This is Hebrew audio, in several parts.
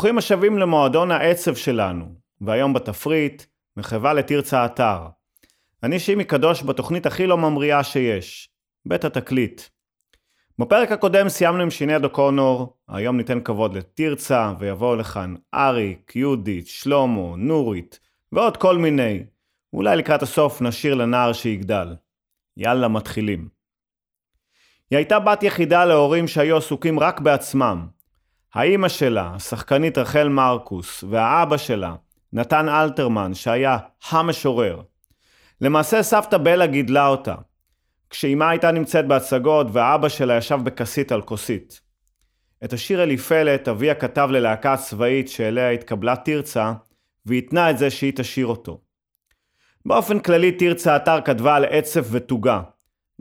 ברוכים השבים למועדון העצב שלנו, והיום בתפריט, מחווה לתרצה אתר. אני שימי קדוש בתוכנית הכי לא ממריאה שיש, בית התקליט. בפרק הקודם סיימנו עם שיני דוקונור, היום ניתן כבוד לתרצה, ויבואו לכאן אריק, יהודית, שלמה, נורית, ועוד כל מיני. אולי לקראת הסוף נשאיר לנער שיגדל. יאללה, מתחילים. היא הייתה בת יחידה להורים שהיו עסוקים רק בעצמם, האימא שלה, השחקנית רחל מרקוס, והאבא שלה, נתן אלתרמן, שהיה המשורר. למעשה סבתא בלה גידלה אותה. כשאימה הייתה נמצאת בהצגות ואבא שלה ישב בכסית על כוסית. את השיר אליפלת אביה כתב ללהקה הצבאית שאליה התקבלה תרצה, והתנה את זה שהיא תשיר אותו. באופן כללי תרצה אתר כתבה על עצב ותוגה.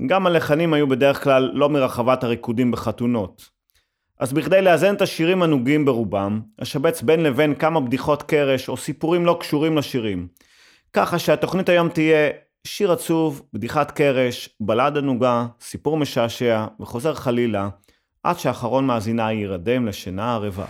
גם הלחנים היו בדרך כלל לא מרחבת הריקודים בחתונות. אז בכדי לאזן את השירים הנוגים ברובם, אשבץ בין לבין כמה בדיחות קרש או סיפורים לא קשורים לשירים. ככה שהתוכנית היום תהיה שיר עצוב, בדיחת קרש, בלדה נוגה, סיפור משעשע וחוזר חלילה, עד שאחרון מאזינה יירדם לשינה ערבה.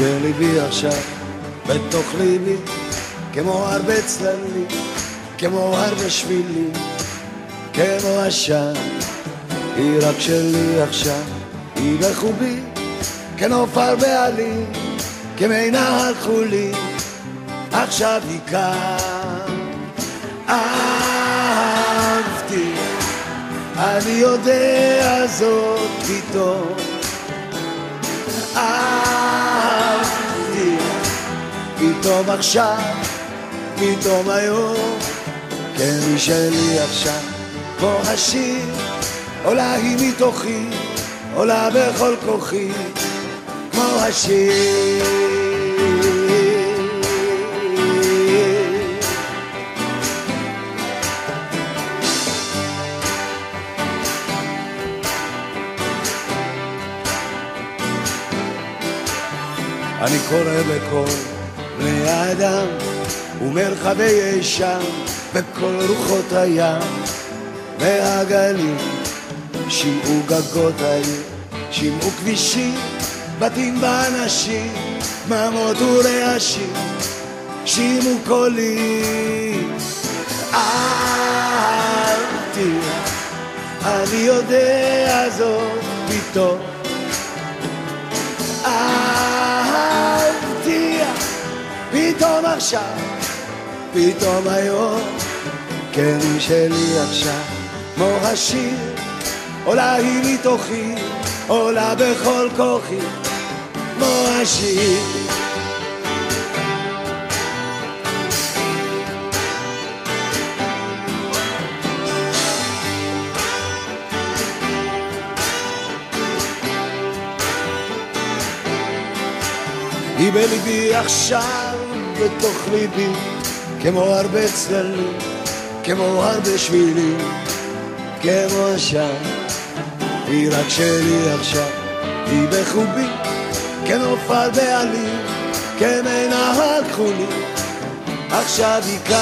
בליבי עכשיו, בתוך ליבי, כמו הרבה צללים, כמו הרבה שבילים, כמו עשן. היא רק שלי עכשיו, היא בחובי, כנוף הרבה עלים, כמי נהר חולי, עכשיו היא כאן. אהבתי, אני יודע זאת פתאום. אהבתי, פתאום עכשיו, פתאום היום, כן היא שלי עכשיו, כמו השיר, עולה היא מתוכי, עולה בכל כוחי, כמו השיר. אני קורא בכל בני האדם ומרחבי ישם בכל רוחות הים והגלים שמעו גגות העיר, שמעו כבישים, בתים באנשים, דממות ורעשים, שמעו קולים. אל תראה, אני יודע זאת פתאום. פתאום עכשיו, פתאום היום, כן שלי עכשיו, כמו השיר, עולה היא מתוכי, עולה בכל כוחי, כמו השיר. היא בליבי עכשיו, בתוך ליבי, כמו הרבה צללים, כמו הרבה שבילים, כמו עשן. היא רק שלי עכשיו, היא בחובי, כנוף על בעלים, כמי נהר כחולי, עכשיו היא כאן,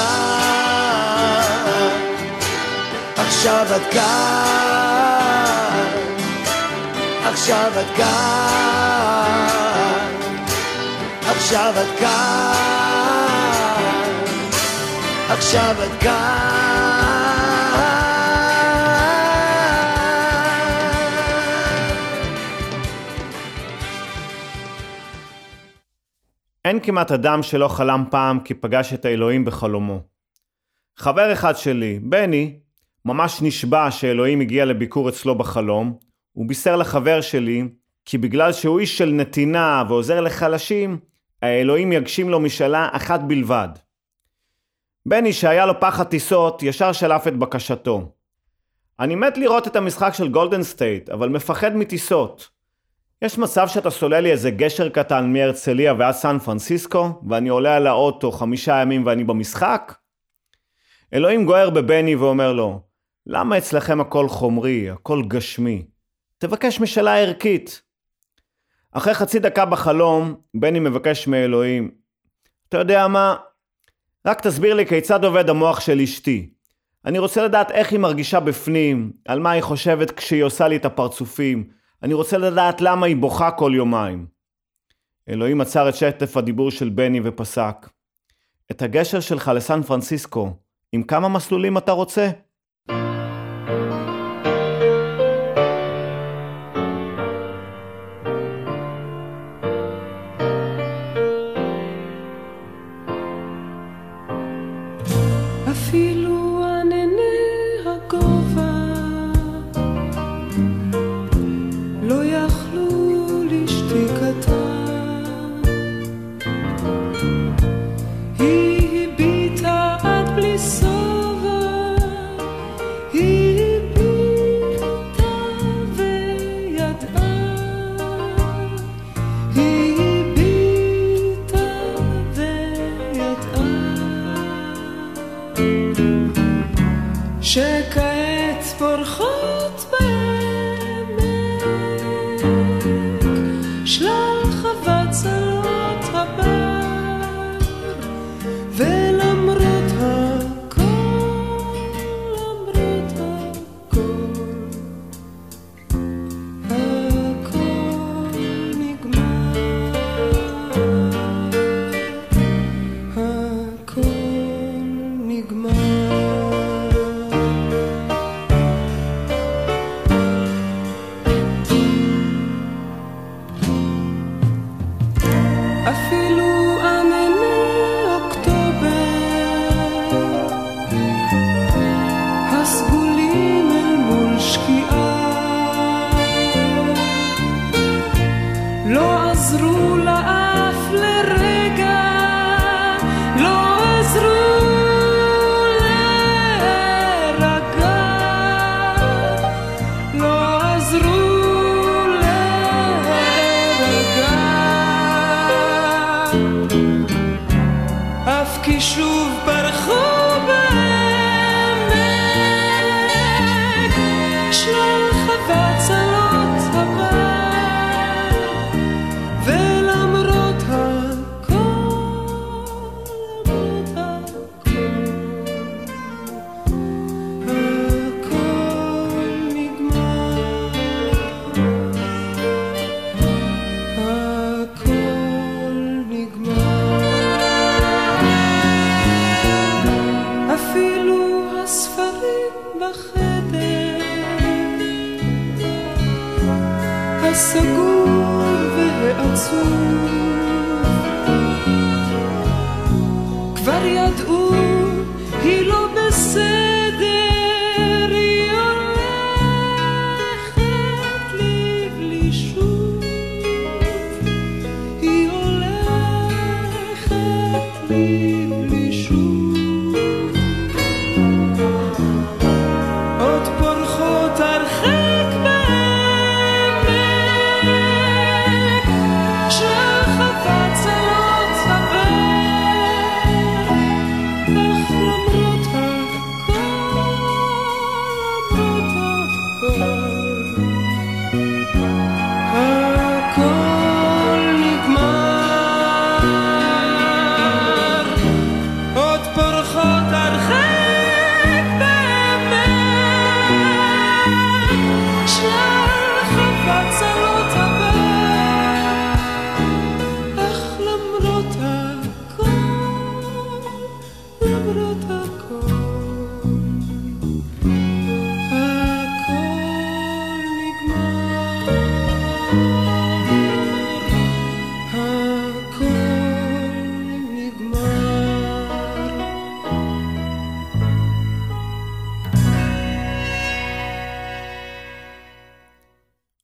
עכשיו את כאן, עכשיו את כאן. עכשיו את כאן, עכשיו את. אין כמעט אדם שלא חלם פעם כי פגש את האלוהים בחלומו. חבר אחד שלי, בני, ממש נשבע שאלוהים הגיע לביקור אצלו בחלום, הוא בישר לחבר שלי כי בגלל שהוא איש של נתינה ועוזר לחלשים, האלוהים יגשים לו משאלה אחת בלבד. בני שהיה לו פחד טיסות, ישר שלף את בקשתו. אני מת לראות את המשחק של גולדן סטייט, אבל מפחד מטיסות. יש מצב שאתה סולל לי איזה גשר קטן מהרצליה ועד סן פרנסיסקו, ואני עולה על האוטו חמישה ימים ואני במשחק? אלוהים גוער בבני ואומר לו, למה אצלכם הכל חומרי, הכל גשמי? תבקש משאלה ערכית. אחרי חצי דקה בחלום, בני מבקש מאלוהים, אתה יודע מה? רק תסביר לי כיצד עובד המוח של אשתי. אני רוצה לדעת איך היא מרגישה בפנים, על מה היא חושבת כשהיא עושה לי את הפרצופים. אני רוצה לדעת למה היא בוכה כל יומיים. אלוהים עצר את שטף הדיבור של בני ופסק. את הגשר שלך לסן פרנסיסקו, עם כמה מסלולים אתה רוצה?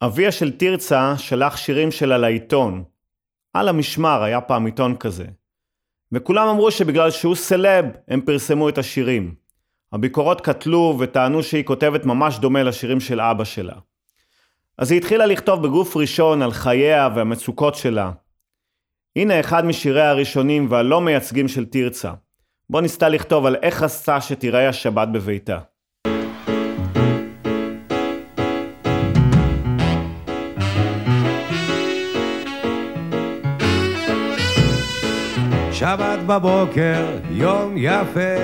אביה של תרצה שלח שירים שלה לעיתון. על המשמר היה פעם עיתון כזה. וכולם אמרו שבגלל שהוא סלב, הם פרסמו את השירים. הביקורות קטלו וטענו שהיא כותבת ממש דומה לשירים של אבא שלה. אז היא התחילה לכתוב בגוף ראשון על חייה והמצוקות שלה. הנה אחד משיריה הראשונים והלא מייצגים של תרצה. בו ניסתה לכתוב על איך עשתה שתיראה השבת בביתה. שבת בבוקר, יום יפה,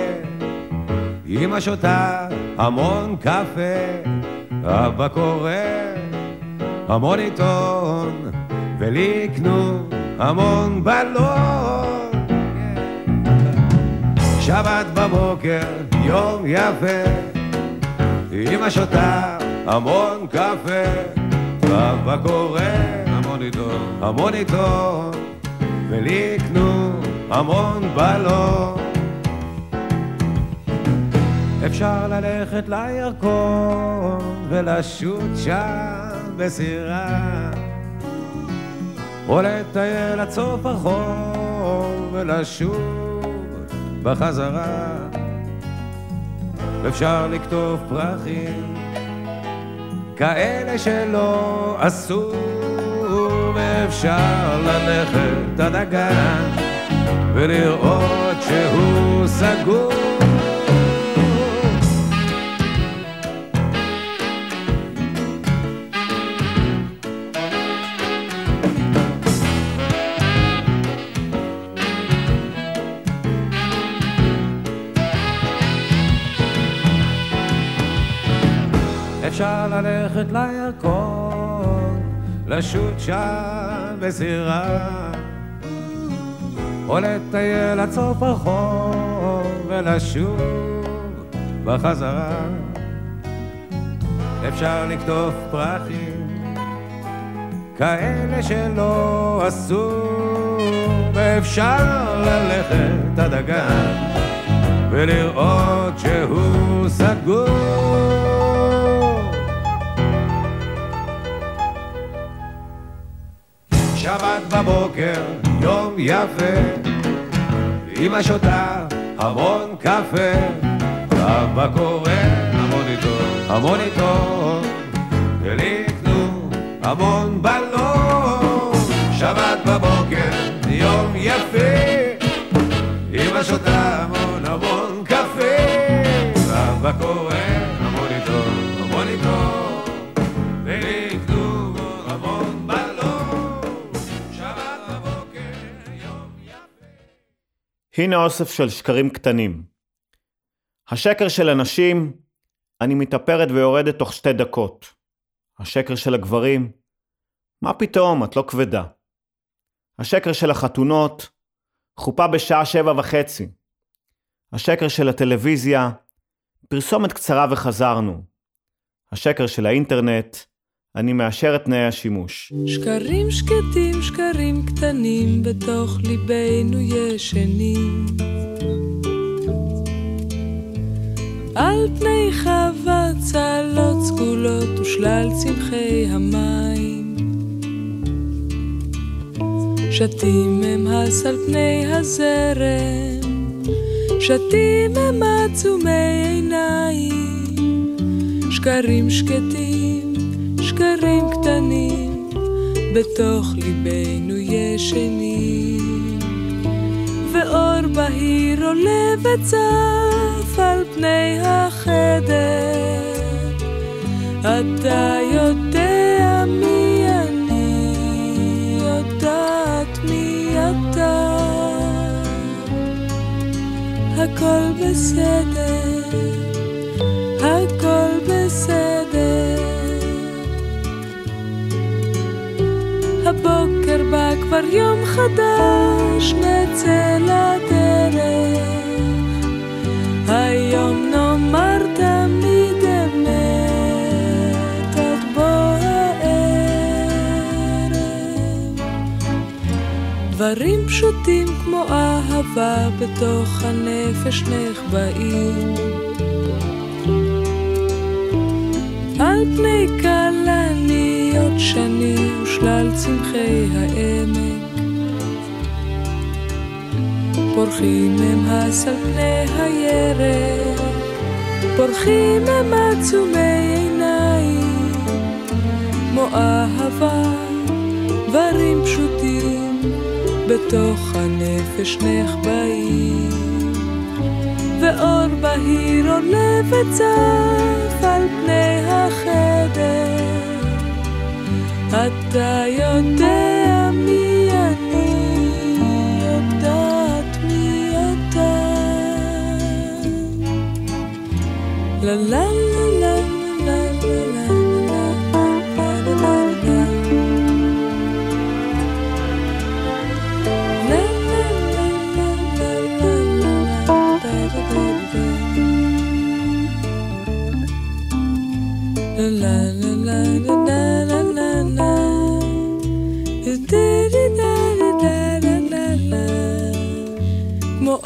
אמא שותה המון קפה, אבא קורא המון עיתון, ולי יקנו המון בלון. שבת בבוקר, יום יפה, אמא שותה המון קפה, אבא קורא המון עיתון, המון עיתון, ולי יקנו המון בלון. אפשר ללכת לירקון ולשוט שם בסירה או לטייל עד סוף החור ולשוב בחזרה אפשר לקטוף פרחים כאלה שלא עשו ואפשר ללכת עד הגן ולראות שהוא סגור. אפשר ללכת לירקון, לשוט שם בסירה, או לטייל עד סוף החור ולשוב בחזרה. אפשר לקטוף פרחים, כאלה שלא עשו, ואפשר ללכת עד הגן ולראות שהוא סגור. שבת בבוקר, יום יפה, אמא שותה המון קפה, אבא קורא המון עיתון, המון ולי יקנו המון בלון. שבת בבוקר, יום יפה, אמא שותה הנה אוסף של שקרים קטנים. השקר של הנשים, אני מתאפרת ויורדת תוך שתי דקות. השקר של הגברים, מה פתאום, את לא כבדה. השקר של החתונות, חופה בשעה שבע וחצי. השקר של הטלוויזיה, פרסומת קצרה וחזרנו. השקר של האינטרנט, אני מאשר את תנאי השימוש. שקרים שקטים, שקרים קטנים, בתוך ליבנו ישנים. על פני חווה צלות סגולות ושלל צמחי המים. שתים הם הס על פני הזרם, שתים הם עצומי עיניים. שקרים שקטים, שקרים קטנים, בתוך ליבנו ישנים. ואור בהיר עולה וצף על פני החדר. אתה יודע מי אני, יודעת מי אתה. הכל בסדר, בא כבר יום חדש, נצא לדרך. היום נאמר תמיד אמת עד בוא הערב. דברים פשוטים כמו אהבה בתוך הנפש נחבאים. על פני כלניות שני ושלל צמחי העמק. פורחים הם הס על פני הירק, פורחים הם עצומי עיניים, כמו אהבה, דברים פשוטים, בתוך הנפש נחבאים. ואור בהיר עולה וצף על פני החדר. אתה יודע מי אני, יודעת מי אתה. לה לה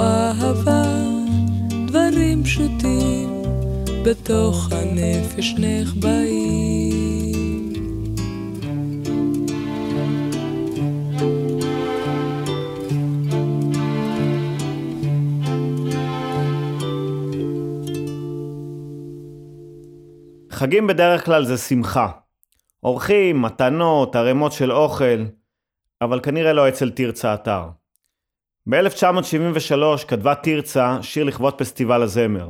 אהבה, דברים פשוטים, בתוך הנפש נחבאים. חגים בדרך כלל זה שמחה. אורחים, מתנות, ערימות של אוכל, אבל כנראה לא אצל תרצה אתר. ב-1973 כתבה תרצה שיר לכבוד פסטיבל הזמר.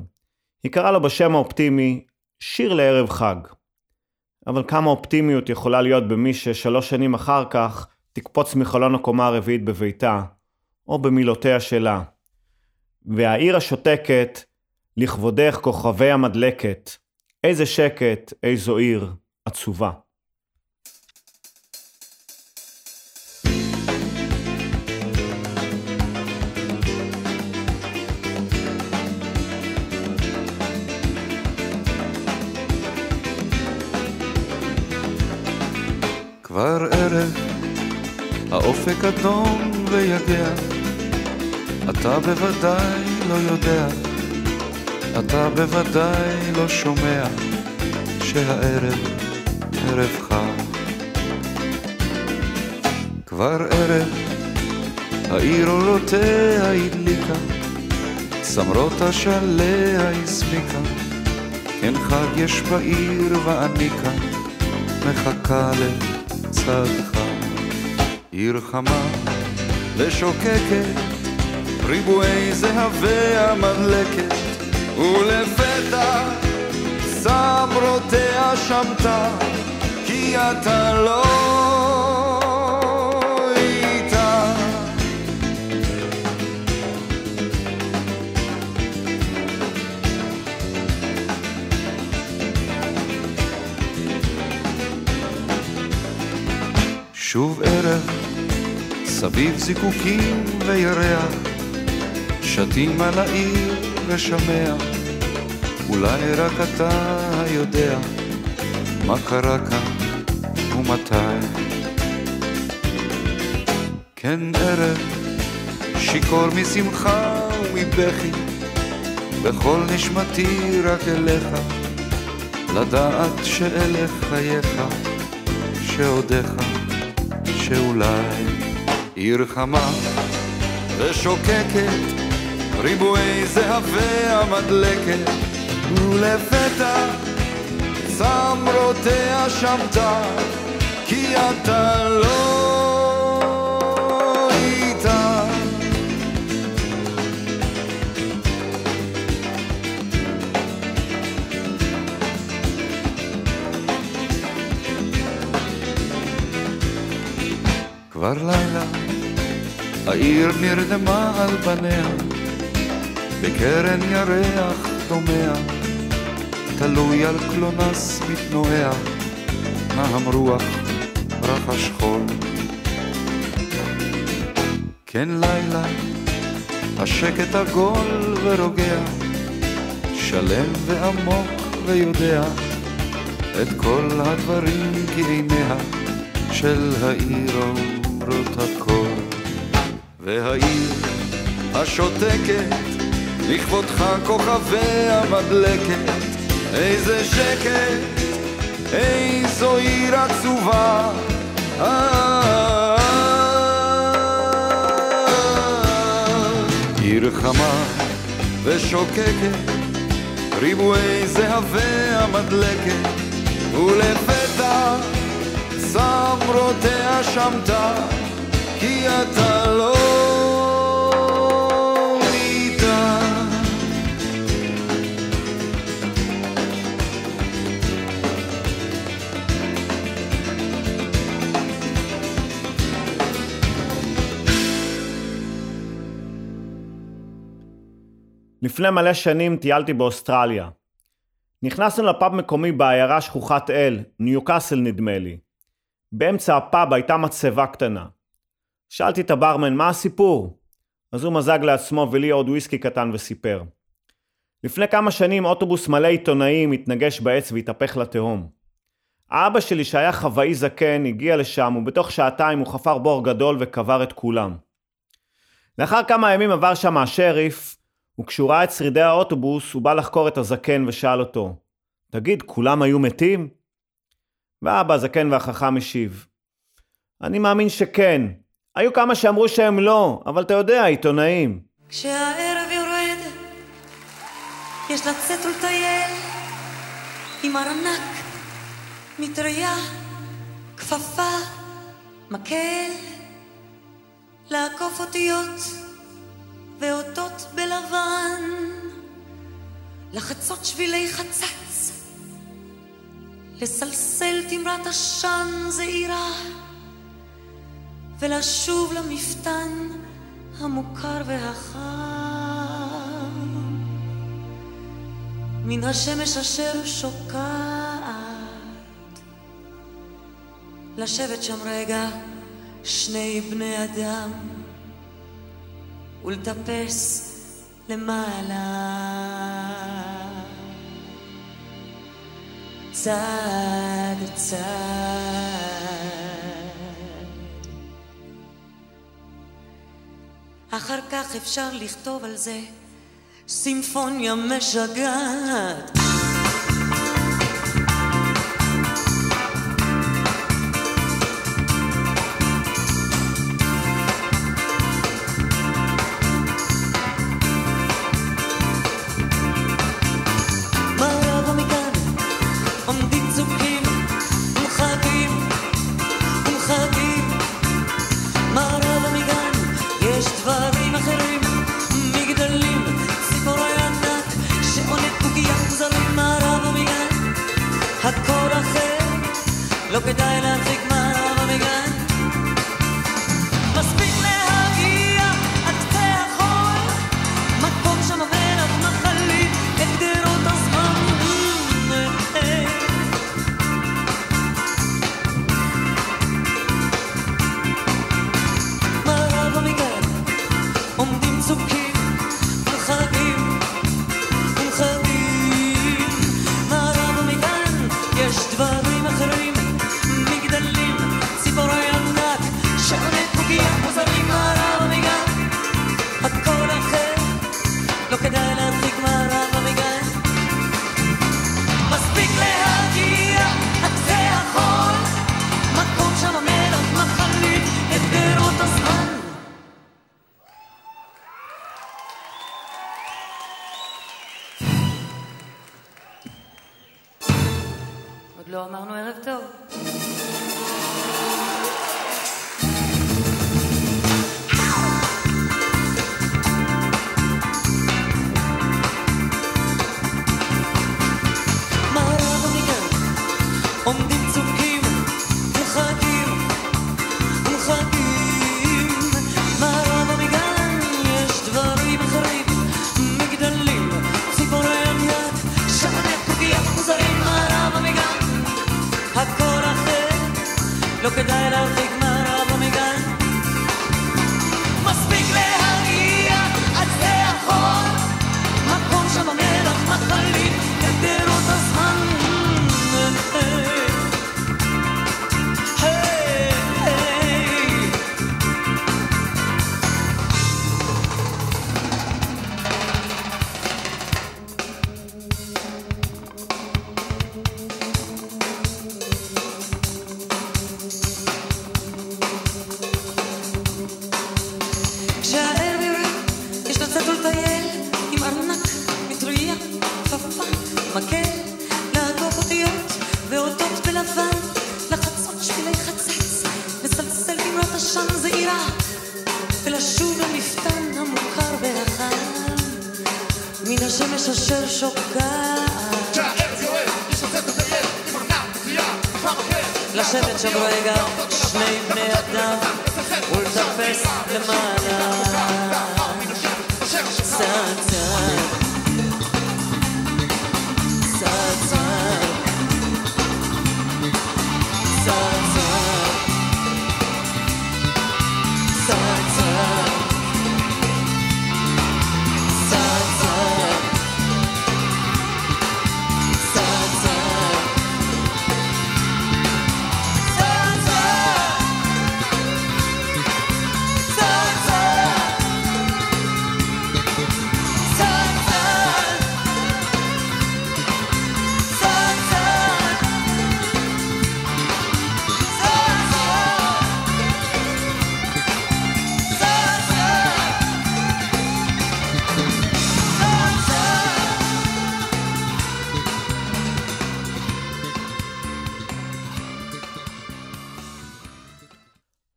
היא קראה לו בשם האופטימי שיר לערב חג. אבל כמה אופטימיות יכולה להיות במי ששלוש שנים אחר כך תקפוץ מחלון הקומה הרביעית בביתה, או במילותיה שלה. והעיר השותקת, לכבודך כוכבי המדלקת, איזה שקט, איזו עיר עצובה. כבר ערב, האופק אדום ויגע, אתה בוודאי לא יודע, אתה בוודאי לא שומע, שהערב ערב חג. כבר ערב, העיר אורותיה הדליקה, צמרות השליה הסמיקה, כן חג יש בעיר ואני כאן, מחכה לצדך. עיר חמה ושוקקת, ריבועי זהבי המדלקת, ולפתע צמרותיה שמתה, כי אתה לא שוב ערב, סביב זיקוקים וירח, שתים על העיר ושמע, אולי רק אתה יודע מה קרה כאן ומתי. כן ערב, שיכור משמחה ומבכי, בכל נשמתי רק אליך, לדעת שאלה חייך, שעודיך, שאולי עיר חמה ושוקקת, ריבועי זהבי המדלקת, ולפתע צמרותיה שמתה, כי אתה לא העיר נרדמה על בניה, בקרן ירח דומע, תלוי על קלונס מתנועע, נהם רוח, רחש חול. כן לילה, השקט עגול ורוגע, שלם ועמוק ויודע, את כל הדברים כי עיניה של העיר אומרות הכל. והעיר השותקת, לכבודך כוכבי המדלקת, איזה שקט, איזו עיר עצובה. עיר חמה ושוקקת, ריבועי ולפתע צמרותיה כי לפני מלא שנים טיילתי באוסטרליה. נכנסנו לפאב מקומי בעיירה שכוחת אל, ניוקאסל נדמה לי. באמצע הפאב הייתה מצבה קטנה. שאלתי את הברמן מה הסיפור? אז הוא מזג לעצמו ולי עוד וויסקי קטן וסיפר. לפני כמה שנים אוטובוס מלא עיתונאים התנגש בעץ והתהפך לתהום. האבא שלי שהיה חוואי זקן הגיע לשם ובתוך שעתיים הוא חפר בור גדול וקבר את כולם. לאחר כמה ימים עבר שם השריף וכשהוא ראה את שרידי האוטובוס, הוא בא לחקור את הזקן ושאל אותו, תגיד, כולם היו מתים? ואבא הזקן והחכם השיב, אני מאמין שכן. היו כמה שאמרו שהם לא, אבל אתה יודע, עיתונאים. כשהערב יורד, יש לצאת ולטייל עם ארנק, מטריה, כפפה, מקל, לעקוף אותיות ואותות בלבן, לחצות שבילי חצץ, לסלסל תמרת עשן זעירה, ולשוב למפתן המוכר והחם. מן השמש אשר שוקעת, לשבת שם רגע שני בני אדם, ולטפס למעלה. צד צד. אחר כך אפשר לכתוב על זה סימפוניה משגעת. עוד לא לשבת שם רגע, שני בני אדם, ולטפס למעלה.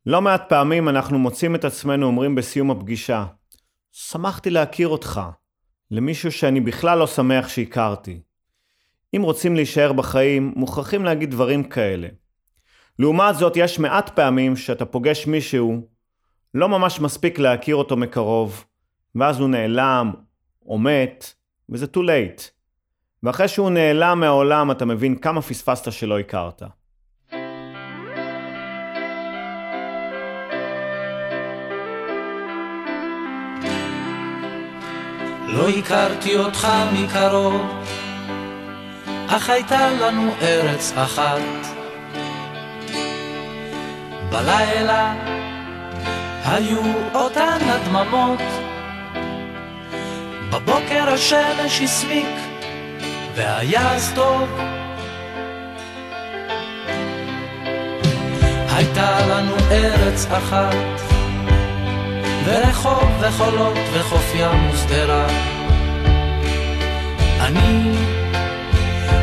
לא מעט פעמים אנחנו מוצאים את עצמנו אומרים בסיום הפגישה, שמחתי להכיר אותך, למישהו שאני בכלל לא שמח שהכרתי. אם רוצים להישאר בחיים, מוכרחים להגיד דברים כאלה. לעומת זאת, יש מעט פעמים שאתה פוגש מישהו, לא ממש מספיק להכיר אותו מקרוב, ואז הוא נעלם, או מת, וזה too late. ואחרי שהוא נעלם מהעולם, אתה מבין כמה פספסת שלא הכרת. לא הכרתי אותך מקרוב, אך הייתה לנו ארץ אחת. בלילה היו אותן הדממות, בבוקר השמש הסמיק, והיה טוב. הייתה לנו ארץ אחת, ורחוב וחולות וחוף ים ושדרה. אני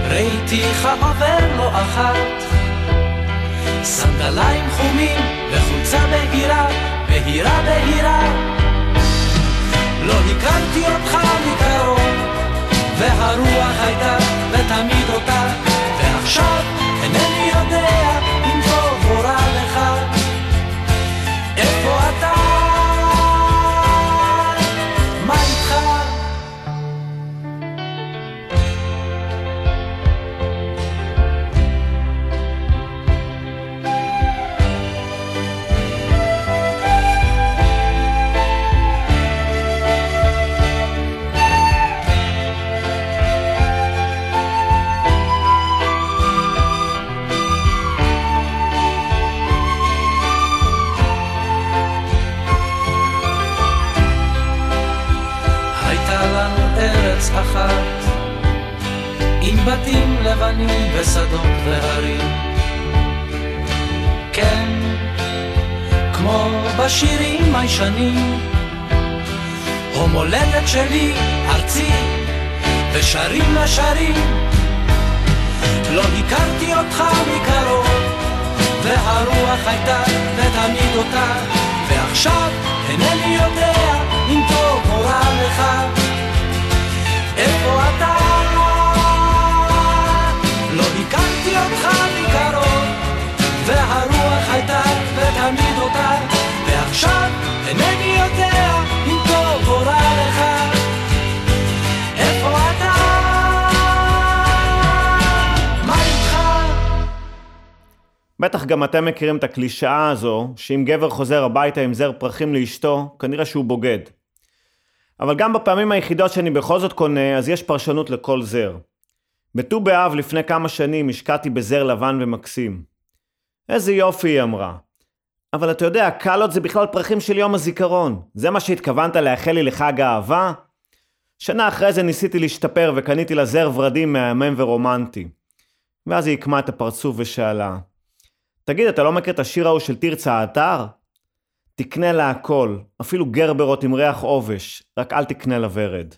ראיתיך עובר לא אחת, סנדליים חומים וחולצה בהירה, בהירה בהירה. לא הכרתי אותך מקרוב, והרוח הייתה ותמיד אותה, בטח גם אתם מכירים את הקלישאה הזו, שאם גבר חוזר הביתה עם זר פרחים לאשתו, כנראה שהוא בוגד. אבל גם בפעמים היחידות שאני בכל זאת קונה, אז יש פרשנות לכל זר. בט"ו באב לפני כמה שנים השקעתי בזר לבן ומקסים. איזה יופי, היא אמרה. אבל אתה יודע, קלות זה בכלל פרחים של יום הזיכרון. זה מה שהתכוונת לאחל לי לחג האהבה? שנה אחרי זה ניסיתי להשתפר וקניתי לה זר ורדים מהמם ורומנטי. ואז היא עקמה את הפרצוף ושאלה, תגיד, אתה לא מכיר את השיר ההוא של תרצה האתר? תקנה לה הכל, אפילו גרברות עם ריח עובש, רק אל תקנה לה ורד.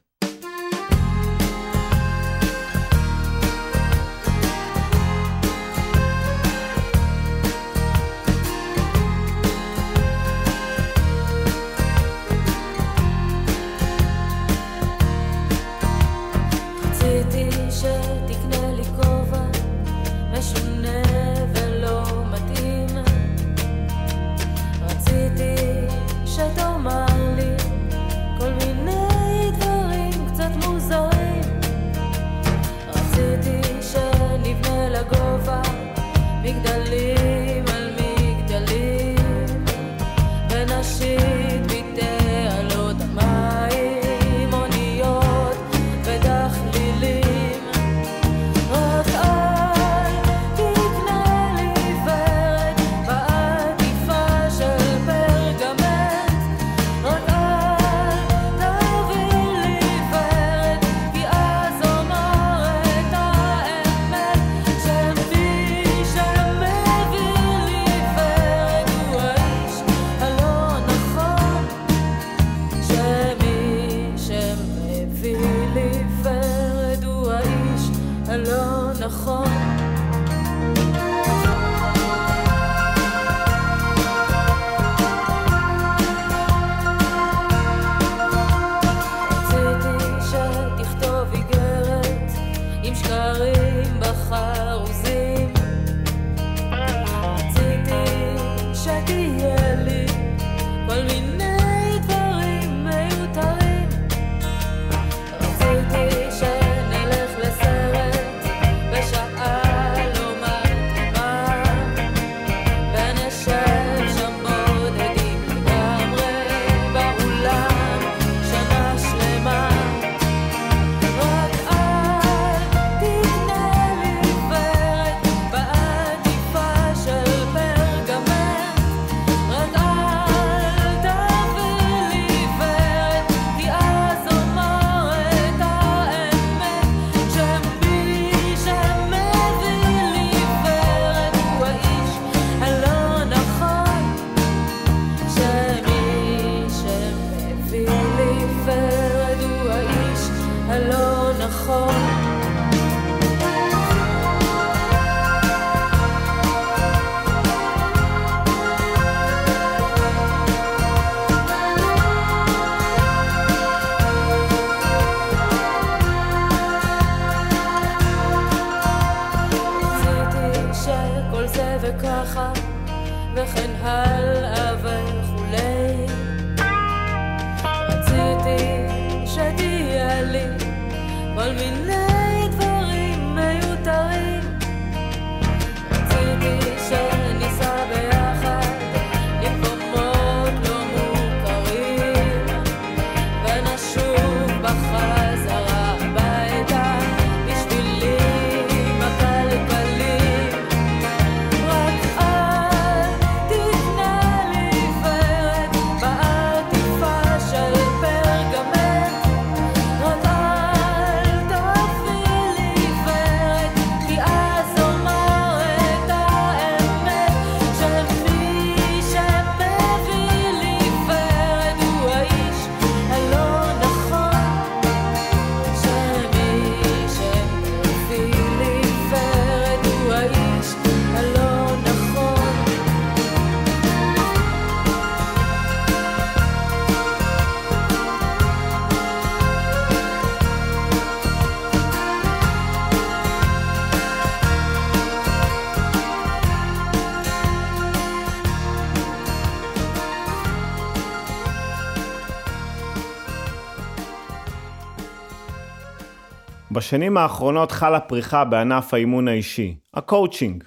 בשנים האחרונות חלה פריחה בענף האימון האישי, הקואוצ'ינג.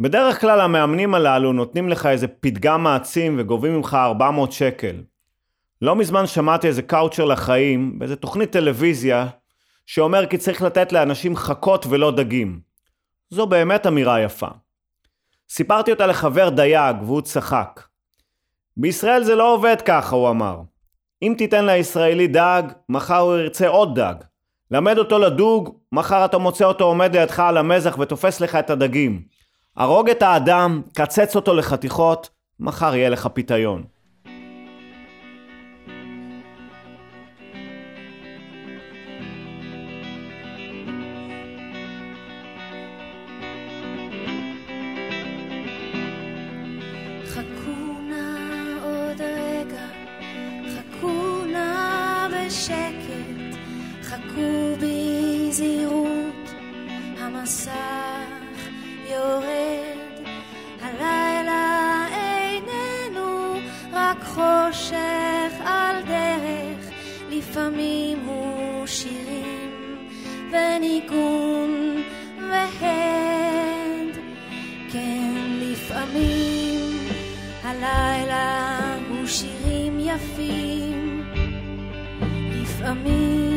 בדרך כלל המאמנים הללו נותנים לך איזה פתגם מעצים וגובים ממך 400 שקל. לא מזמן שמעתי איזה coacher לחיים באיזה תוכנית טלוויזיה שאומר כי צריך לתת לאנשים חכות ולא דגים. זו באמת אמירה יפה. סיפרתי אותה לחבר דייג והוא צחק. בישראל זה לא עובד ככה, הוא אמר. אם תיתן לישראלי דג, מחר הוא ירצה עוד דג. למד אותו לדוג, מחר אתה מוצא אותו עומד לידך על המזח ותופס לך את הדגים. הרוג את האדם, קצץ אותו לחתיכות, מחר יהיה לך פיתיון. חושך על דרך, לפעמים הוא שירים וניגון והד. כן, לפעמים הלילה הוא שירים יפים, לפעמים,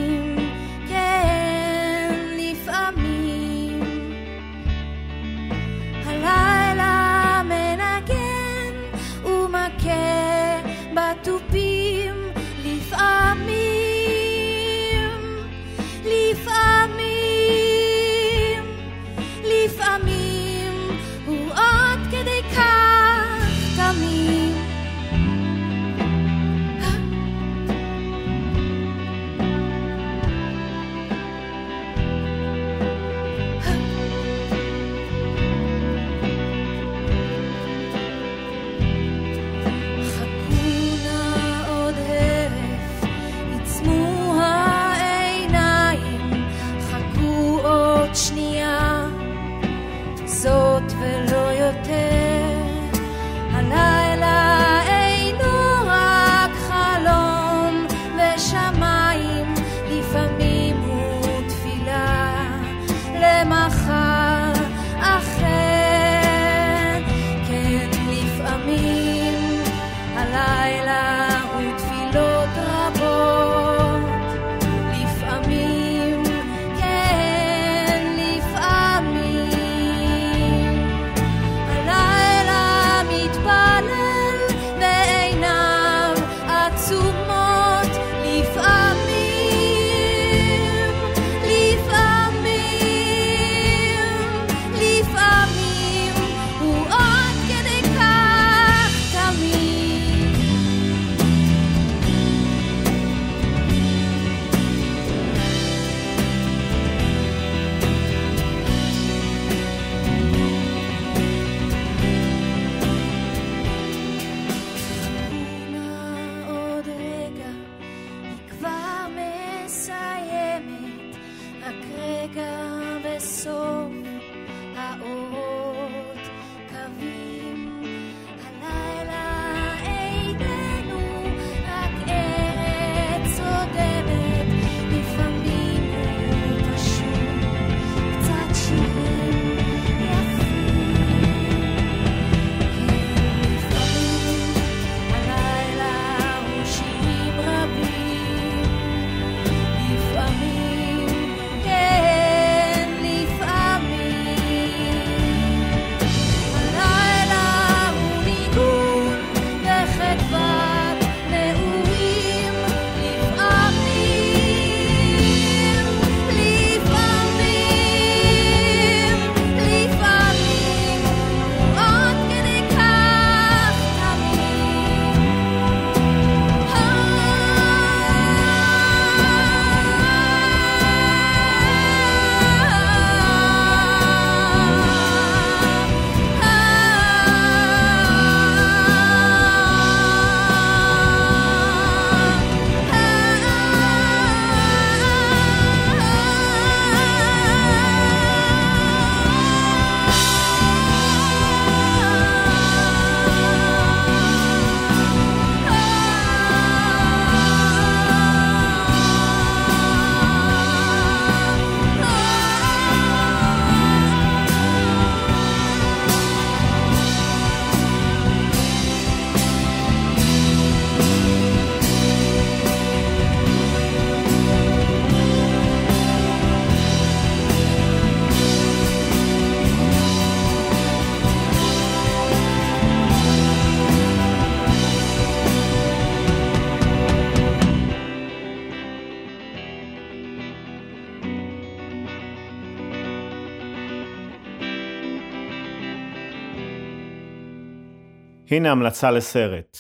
הנה המלצה לסרט.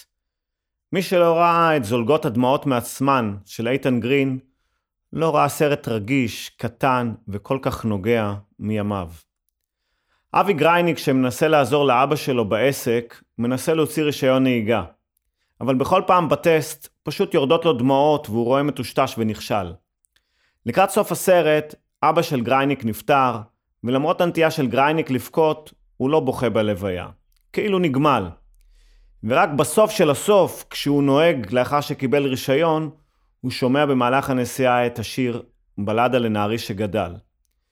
מי שלא ראה את זולגות הדמעות מעצמן של איתן גרין, לא ראה סרט רגיש, קטן וכל כך נוגע מימיו. אבי גרייניק שמנסה לעזור לאבא שלו בעסק, מנסה להוציא רישיון נהיגה. אבל בכל פעם בטסט פשוט יורדות לו דמעות והוא רואה מטושטש ונכשל. לקראת סוף הסרט, אבא של גרייניק נפטר, ולמרות הנטייה של גרייניק לבכות, הוא לא בוכה בלוויה. כאילו נגמל. ורק בסוף של הסוף, כשהוא נוהג לאחר שקיבל רישיון, הוא שומע במהלך הנסיעה את השיר בלדה לנערי שגדל.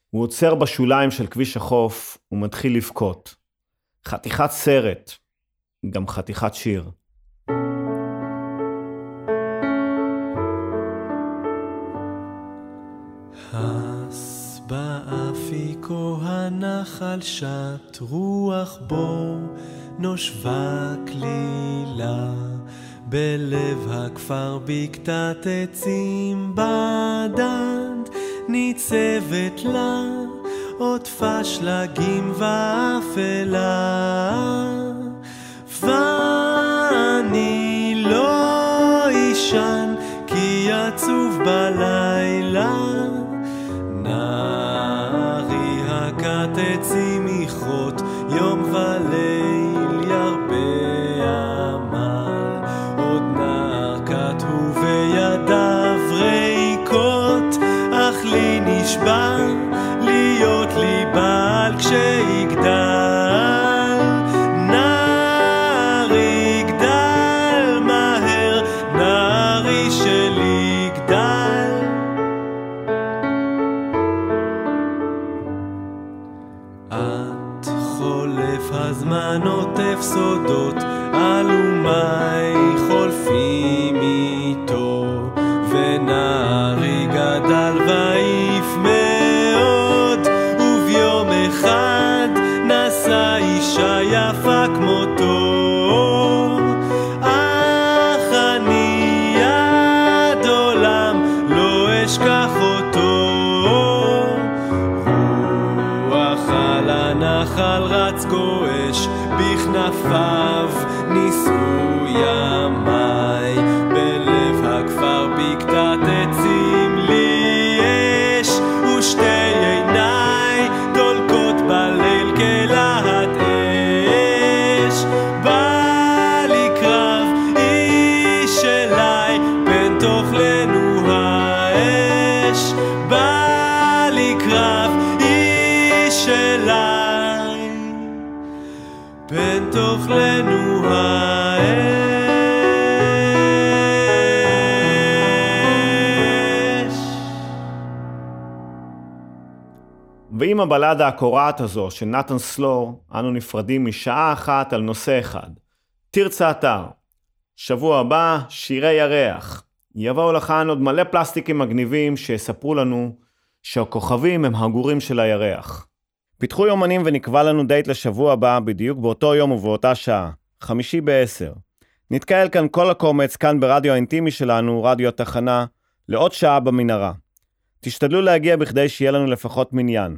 הוא עוצר בשוליים של כביש החוף ומתחיל לבכות. חתיכת סרט, גם חתיכת שיר. הס באפיקו הנחל שט רוח בו נושבה כלילה בלב הכפר בקתת עצים בדד ניצבת לה עוטפה שלגים ואפלה. ואני לא אישן כי עצוב בלילה כשיגדל נער יגדל מהר נערי שלי יגדל. את חולף הזמן עוטף סודות אלומי חולפים הבלדה הקורעת הזו של נתן סלור, אנו נפרדים משעה אחת על נושא אחד. תרצה אתר. שבוע הבא, שירי ירח. יבואו לכאן עוד מלא פלסטיקים מגניבים שיספרו לנו שהכוכבים הם הגורים של הירח. פיתחו יומנים ונקבע לנו דייט לשבוע הבא בדיוק באותו יום ובאותה שעה, חמישי בעשר. נתקהל כאן כל הקומץ כאן ברדיו האינטימי שלנו, רדיו התחנה, לעוד שעה במנהרה. תשתדלו להגיע בכדי שיהיה לנו לפחות מניין.